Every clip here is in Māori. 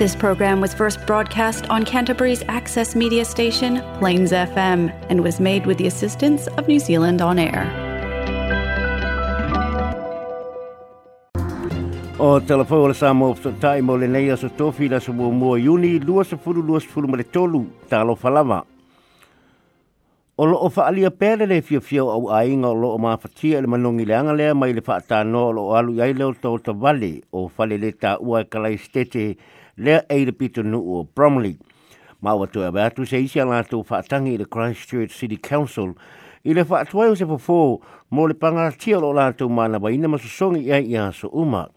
This program was first broadcast on Canterbury's access media station, Plains FM, and was made with the assistance of New Zealand On Air. O te telefona sa mo so tai mo lenei aso tofi la so mo yuni lua so fulu lua so fulu mele tolu talo falama. O loo whaalia pere le fio fio au ainga o ma mawhatia le manongi le anga lea mai le whaatano o loo alu iai leo tau ta vale o whale le tā ua kalai stete le a pito nu o Bromley. Maua tu e batu se isi ala tu whaatangi le Christchurch City Council i le whaatuai o se molipanga mō le pangatia lo lātou mana wa ina masosongi ia i aso uma.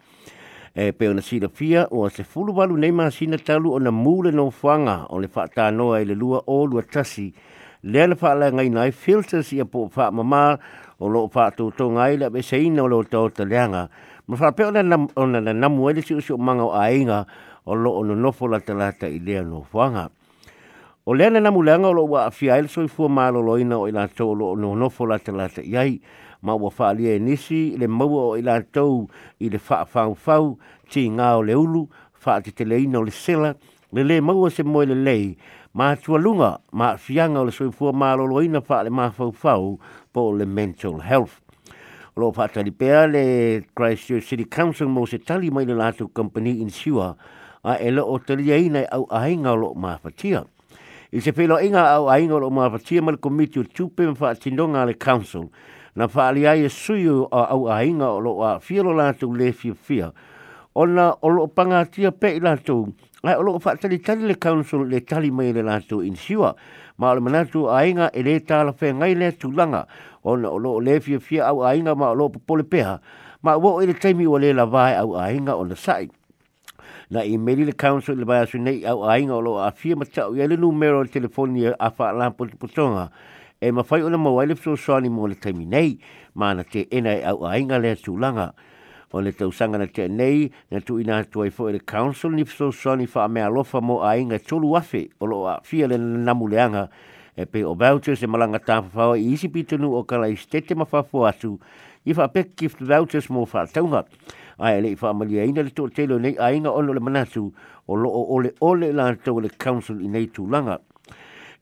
E peo na sila fia o se fulu walu nei masina talu o na mūle no whanga o le whaatanoa i le lua o lua tasi lea na whaala ngai nai filters i a po wha mamā o loo whaatūtonga ngai le abeseina o loo tau taleanga. Ma whapeo na namu ele si usio manga o ainga o lo o no nofo la talata i lea no fuanga. O lea na namu leanga o lo wa afia el soi fua malo loina o ilato o lo o no nofo la talata i ai, ma ua faa lia e nisi, le maua o ilato i le faa fau fau, ti ngā o le ulu, faa te te leina o le sela, le le maua se moe le lei, ma tua lunga, ma afianga o le soi fua malo loina ina le maa fau fau, po le mental health. Lo pātari pēr le Christchurch City Council mo se tali mai le lātou company in Siwa, a ele o te liai nei au ahinga o lo mawhatia. I se pelo inga au ahinga o lo mawhatia ma le komiti o tupe ma whaatindonga le council na whaalia e suyu a au ahinga o lo a whielo lātou le fia fia. O na o lo pangatia pe i lātou, ai o lo whaatali tali le council le tali mai le lātou in siwa, ma o le manatu ahinga e le tāla whae ngai le tūlanga o na o lo le fia fia au ahinga ma o lo pole peha, ma o e le teimi o le vai au ahinga o na sa'i. na e maili le council le baya sunei au ainga o lo a fia matau ia le numero le telefoni e a wha ala potopotonga e mawhai o na mawai le fisosani mo le taimi nei mana te ena e au ainga le tūlanga o le tausanga na te nei na tu ina atua i fo le council ni fisosani wha mea lofa mo ainga tolu afe o lo a fia le namuleanga e pe o vouchers e malanga tāwhawhawa i isi pitunu o kala i stete mawhafo atu i wha pe gift vouchers mo wha taunga ai le fa mali ai le to telo nei ai nga ono le manatu o lo ole ole la to le council i nei tūlanga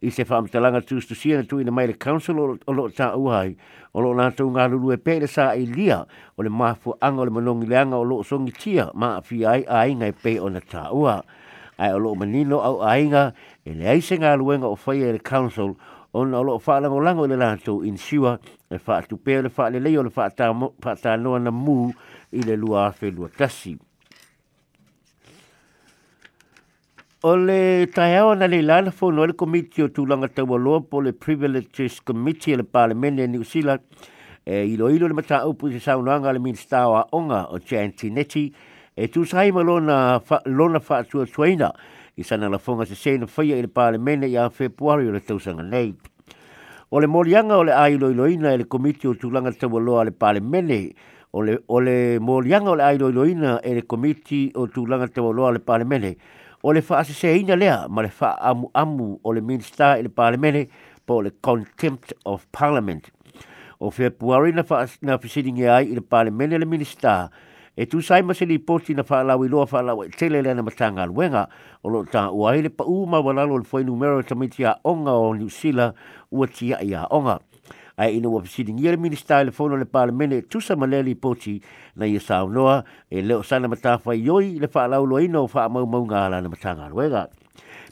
i se fa amtalanga tu stu sia tu ina mai le council o lo ta uhai o lo na tu ngā lulu e pēle sa i lia o le mafu anga o le manongi leanga o lo songi tia ma fi ai ai ngai pē o na ta uha ai o lo manino au ainga e le se ngā luenga o e le council ona o lo whaalango lango le lantou in siwa e whaatu pē le whaalelei o le whaatanoa na mū ile lua afe lua tasi. O le taiawa na le lana fono le komiti o tūlanga taua loa po le Privileges Committee e le Parlemene e New Zealand e ilo ilo le mata upu se saunanga le minstawa onga o Chanty Neti e tu sai lona fa, lona tuaina i sana la fonga se sena faya i le Parlemene i a februari o le tausanga nei. O le morianga o le ailo ilo ina e le komiti o tūlanga taua loa le Parlemene ole ole molianga ole ai loi loina e le komiti o tulanga te o le parlamente Ole le fa se ina lea ma le fa amu amu o le minister e le parlamente po le contempt of parliament o fe puari na fa na fisiding ai i le parlamente le minister e tu sai ma se li posti na fa la wi lo fa la wi e tele le na matanga wenga o lo ta o le pa u ma wala lo foi numero tamitia onga o ni sila o tia ia onga ai ina ua pisiningia le minista e le fono le palemene e tusa ma lea lipoti na ia saunoa e leo sana matafaioi le faalauloaina o faamaumauga a lana matagaluega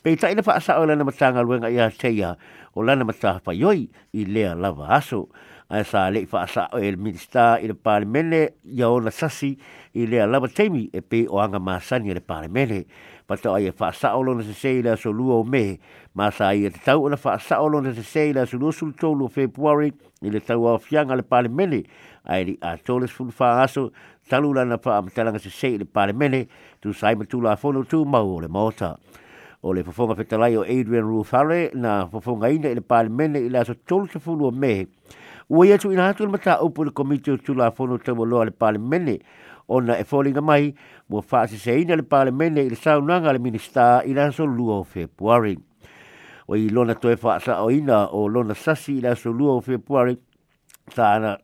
pei taʻi le faasao e lana matagaluega iā teia o lana matafaioi i lea lava aso A sa le fa sa e minista i le ya ia ona sasi i le lava temi e pe o anga masani i e le pa to ai e fa sa o lona se se i o me ma sa i e te tau ona fa sa o lona se se i tolu februari i le tau a fianga le parlemene ai li a toles fun fa aso talu lana fa amtalanga se se i le parlemene tu sai la fono tu mau o le mota o le fofonga fetalai o Adrian Rufare na fofonga ina i le parlemene i le aso tolu se fulu me Ua ia tu ina hatu le mata upu le komite o tula fono tamo loa le palemene ona e fōlinga mai mua whaaseseina le palemene i le saunanga le minista i lanso lua o Februari. O i lona toe whaasa o ina o lona sasi i lanso lua o Februari tāna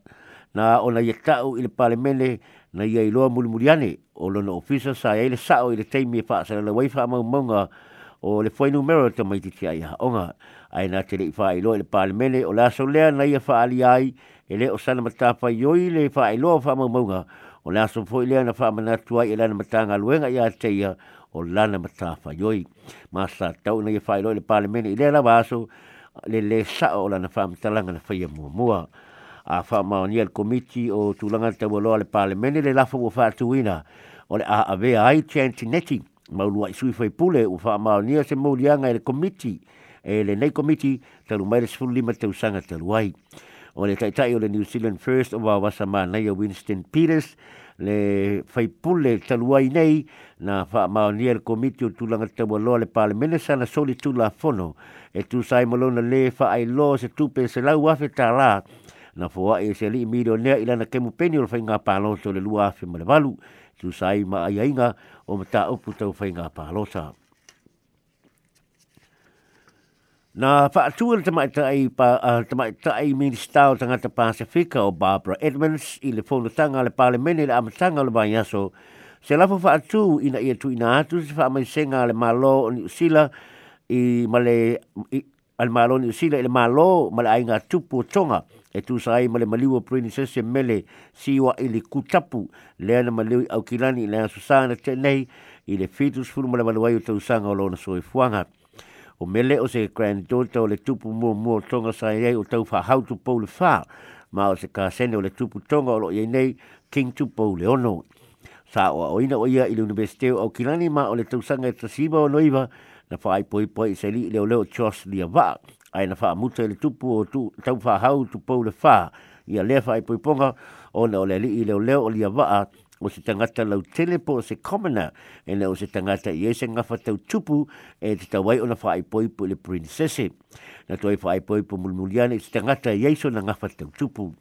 na ona ia tau i le palemene na ia i loa mulimuliane o lona ofisa sa e le sao i le teimi e whaasa le waifa amaungaunga o le foi numero te mai titi ai haonga ai nā te rei whaailoa i le pālemene o laso lea na ia whaali ai e le o sana matapa ioi le whaailoa whaamaumaunga o laso foi lea na whaamanatu ai e lana matanga luenga i a teia o lana matapa ioi. Mā sa tau na ia whaailoa i le pālemene i lea lawa aso le le sao o lana whaamatalanga na whaia mua mua. A whaamaonia le komiti o tūlanga tau aloa le pālemene le lafa ua whaatuina o le a avea ai tiantineti. maulu ai fai pule u fa ma ni se mo lianga e le komiti e le nei komiti te lu mai le sulu lima te usanga te luai o le tai tai o le New Zealand First of our sa ma nei Winston Peters le fai pule te luai nei na fa ma ni le komiti o tulanga te wa loa le pale mene sana soli tu la fono e tu sai molona le fa ai lo se tupe se lau fe ta rāt na foa e se li milionea ila na kemu peni o whainga pālosa o le lua tu sai ma o mata upu tau whainga pālosa. Na whaatua le tamaitai, pa, uh, tamaitai minista o tangata Pasifika o Barbara Edmonds i le tanga le palemene le amatanga le vaiaso, se lafo whaatu ina ia tu ina atu se le malo o ni usila i male i, al malo ni sila il malo mala ainga tupu tonga e tu sa ai male maliwa prinsesse mele siwa ili kutapu le ana maliwa au kilani le ana susana te nei ile fitus fulu mala maliwa yo tu sanga lo na soi fuanga o mele o se grand daughter o le tupu mo mo tonga sa ai o tau fa how to pull the fa ma o se ka sene o le tupu tonga o lo ye nei king tupu le ono sa o ina o ia ile universite o kilani ma o le tu sanga e tasiba o noiva na fai poi poi se li le le chos li va ai na fa muta le tupu o tu tau fa hau tu pou le fa ia le fai poi poi o na ole li le leo li va o se tangata lau tele po se komana e na o se tangata ia e se ngafa tau tupu e te tawai o na fai poi poi le princesi na toi fai poi poi mulmuliane se tangata i eso na ngafa tau tupu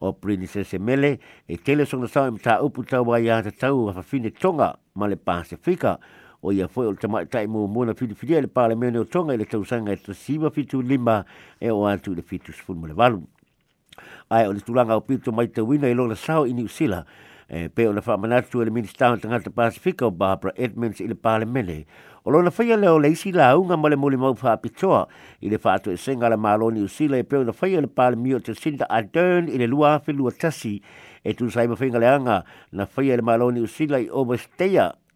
o Princess Mele e tele sona sawe mta upu tau wai a te tau a fafine tonga ma le Pasifika o ia foi o te mai tai mo mo na fili fili le pale me no tonga le tau sanga to siva fitu lima e o atu le fitu sfun le valu ai o le tulanga o pito mai te wina i lo la sao i New Zealand e pe o le fa manatu e le minister tanga te pasifika o Barbara Edmonds i le pale mele o lo na faya leo le isi la unga male mo le mau fa pitoa i le fa atu e senga la malo New Zealand e pe o le faya le pale mio te sinda adern i le lua hafi lua tasi e tu saima fingaleanga na faya le malo usila i obo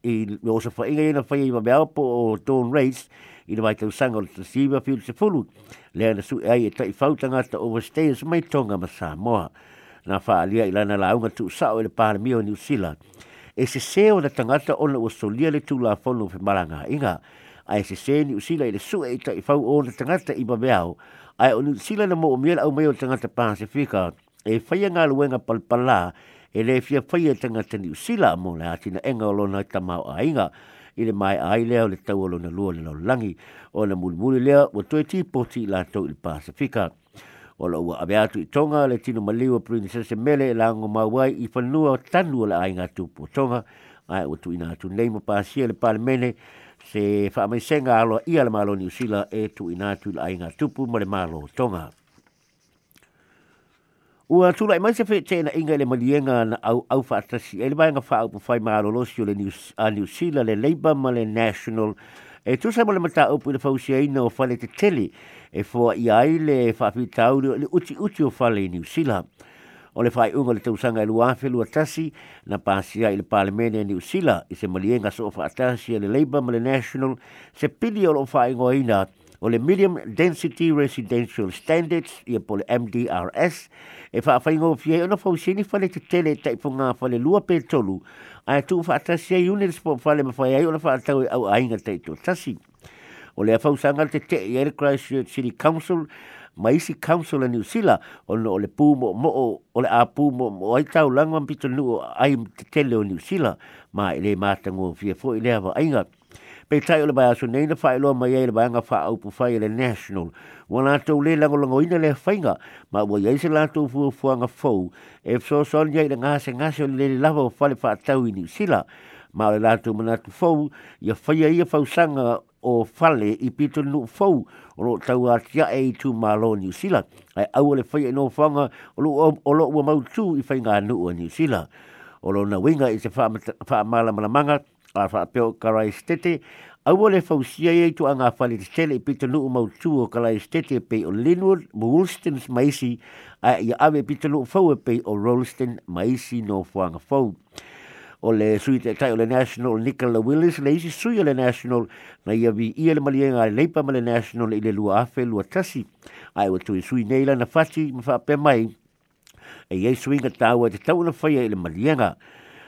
i o sa fa inga ina fai i mamea po o Dawn Race i na mai tau sanga o ta siva fiu se fulu lea na su ai e ta i fautanga ta overstayers mai tonga ma Samoa na fa alia i lana launga tu sao i e le pāna mio New Zealand e se seo na tangata ona o solia le tu la fono fe maranga inga ai se se ni usila i le su e ta i fau o na tangata i mamea o ai o New Zealand na mo o miela au mai o tangata Pasifika e fai ngā luenga palpala e e le fia fai e tanga tani usila a mōna ati na enga o lona tamau a inga i le mai ai leo le tau alo na lua le lau langi o na mulimuli lea o tue ti poti la tau i le Pasifika. O la ua ave atu i tonga le tino maliwa prinsese mele e lango mawai i whanua o tanu o le ai ngā tupu o tonga ai o tu ina atu nei ma pāsia le palemene se whaamaisenga alo i ala malo ni usila e tu ina atu le ai ngā tupu ma le malo o tonga. Ua tula mai se whetena inga le malienga na au au whaatasi. E le mai ngā whaau pa whai mārolosi o le New Zealand, le Labour ma le National. E tusa mo le mata upu le fausiaina o whale te tele. E fua i ai le whawhitau le uti uti o whale New Zealand o le fai unga le tausanga e luafe lua tasi na pasia i le parlemene e Zealand. i se malienga so o faatasi e le Labour ma le National se pili o lo fai ngoina oleh Medium Density Residential Standards ia po le MDRS e whaawhaingo fie ona fausini whale te tele e tai po ngā whale lua pe tolu a tu whaatasi ai unir spo whale mawhai ai ona whaatau e au ainga tai tō tasi. O lea whausanga te te i Christchurch City Council ma isi council a New Zealand ona o le pū mo mo o le a pū mo mo ai tau langa pito nuo ai te tele o New Zealand ma ele mātango fia fo i lea wa ainga. pe tai o le bai aso nei na fai loa mai ai le bai anga fai au pu fai le national. Wa nga tau le lango lango ina le fainga, ma wa iai se lato fua fua nga fau, e fso son iai le ngase ngase o le lava o fale fai tau ini sila, ma le lato manatu fau, ia fai a ia fau sanga o fale i pito nu fau, o lo tau a tia e i tu ma lo ni sila, ai au le fai e no fanga, o lo o lo ua mau tu i fai nga nu o ni sila. O lo na winga i se fai maala malamanga, ma a whaapeo karai stete, Aua le fausia e tu anga whale te tele i pita nuu mau tuo ka lai stete pe o Linwood mo Woolston's Maisi a i ave pita nuu fau e pe o Rolston Maisi no fuanga fau. O le sui te tai o le National Nicola Willis le isi sui o le National na ia vi ia le malienga le leipa ma le National i le lua afe lua tasi. Ai o tui sui neila na fati ma wha pe mai e ia suinga tāua te tau na whaia i le malienga.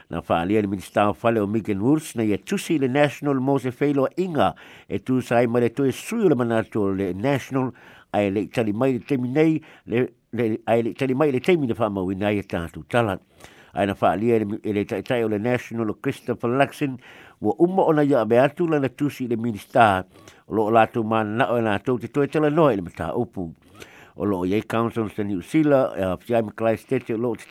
na faaalia le ministafale le o Megan Woods na ia tusi le National Mose se Inga e tusai ma le toe sui o le le National ae le itali mai le temi nei le le ai le tali fama wina ia tātou tala ai na whaalia e le taitai National o Christopher Luxon wa umma ona ya be atu tusi le minista lo la lātou mana na o e lātou te toi tala mata upu o lo ye council se New Zealand e a fiai maklai state o lo te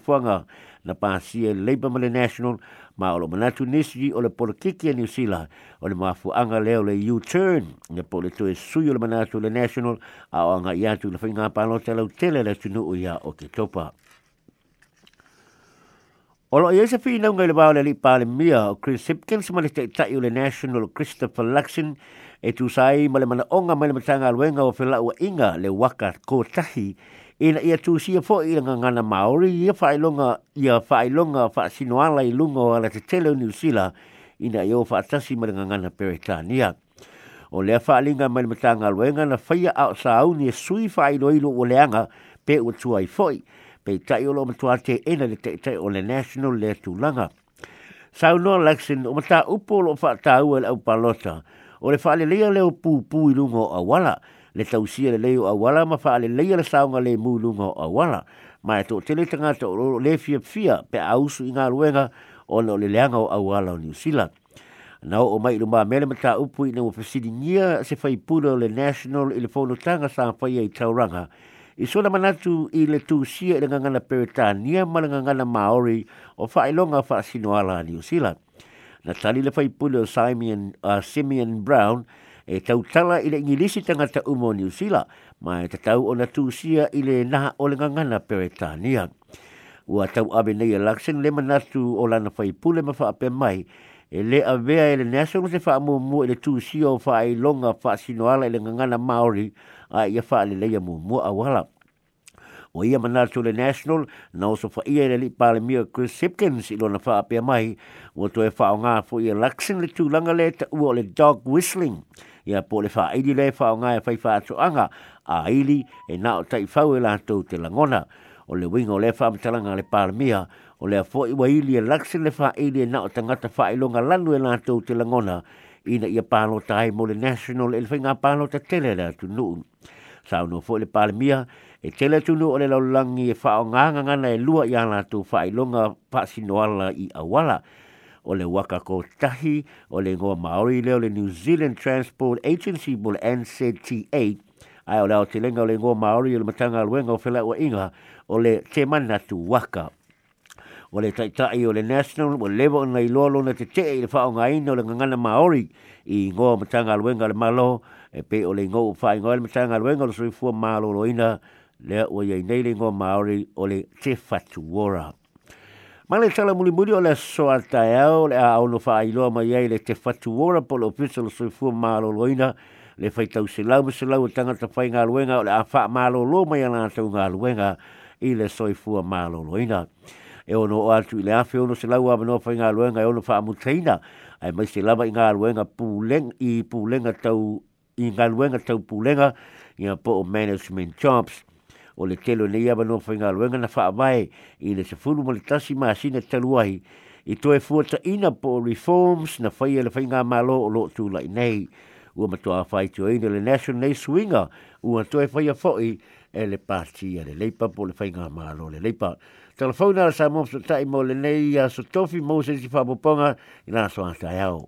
fanga na Labour Male National ma o lo manatu nisi o le politiki e New Zealand o le leo le U-turn ne po le toe le manatu le National a o anga iatu le whainga pano te lau tele le tunu o ia o ke topa. Olo ia se le li mia o Chris Hipkins ma le te le National Christopher Luxon e tu sai ma mana onga mai le matanga luenga o fela ua inga le waka ko tahi e na ia tu sia fo i langa ngana Māori ia whaelonga ia fai whaelonga whaasinoala i lunga o ala te tele o Niusila i na ia o tasi ma ngana Peretania. O lea whaalinga mai le matanga luenga na whaia au sa au ni e sui whaeloilo o leanga pe ua tua i foi pe tai o lo matua te ena le te tai o le National le tūlanga. Sau no Lexin o mata upo fa whaatau e au palota o le faale leia leo pupū i luga a wala, le tausia le lelei a wala ma faale leia le saoga lemu i luga a wala, ma e toʻatele tanga o ro le fiafia pe a usu i galuega ona o le leanga o wala o niuzealand na o mai lo mai mele mata upu ina o fesidingia se fai pula le national i le fono tanga sa fai ai tauranga i sona manatu i le tu sia ele nganga na peretania ma le na maori o fai longa fa sinoala ni usilat na tali le fai pule o Simeon, uh, Simeon Brown e tau tala ile le ingilisi ta umo New usila ma e te tau o na tūsia i le o le ngangana peretania. Ua tau abe nei a laksen le manatu o lana fai pule ma wha ape mai e le avea e le national se wha mua i tūsia o wha longa wha sinoala i le ngangana Māori a ia wha le leia mua mua awala o ia mana le national na o so fa ia le lipa le mia Chris Sipkins i lona faa pia mai o to e fao ngā fo ia laksin le tūlanga le ta ua o le dog whistling ia po le faa ili le fao ngā e fai faa to anga a ili e na o tai fau e la tau te langona o le wing o le faa mtalanga le pa o le a fo iwa ili e laksin le faa ili e na o tangata faa ilonga lanu e la tau te langona ina ia pālo tai mo le national e le fai ngā te tele le atu nuu. Sao no fo le pa e tele tunu o le laulangi e wha o nganga ngana e lua i ana tu wha i longa pasi noala i awala o le waka ko tahi o le ngoa Maori leo le New Zealand Transport Agency mo le NZTA ai o leo te lenga o le ngoa Maori o le matanga luenga o whela ua inga o le te mana tu waka o le taitai o le national o lewa o nei loa lona te te i le whao ina o le ngangana Maori i ngoa matanga luenga le malo e pe o le ngoa ufa i ngoa le matanga luenga o le sui fua malo lo le o ye nei le ngo maori o le te fatu ora ma le tala muli muli o le soa tae au le a ono fa ailo mai ye le te fatu ora po le ofisa le soi fua loina le fai tau se lau se lau tanga ta fai ngā luenga le a fa maalo lo mai ana tau ngā luenga i le soifua fua loina e ono o atu i le afe ono se lau abano fai ngā luenga e ono fa amuteina ai mai se lava i ngā luenga pūleng i pūlenga tau i ngā luenga tau pūlenga ia po o management jobs o le telo nei ava noa whainga luenga na whaamai i le se fulu le tasi maa taluahi i toe fuata ina po reforms na whaia e le whainga malo o loo tū i nei. Ua matua whai tu eina le National Nei Swinga ua toe whaia fo'i e le pāti a le leipa po le whainga malo le leipa. Telefona la sa mōpso tai mo le nei a sotofi mōsensi whapoponga i nā soa tai au.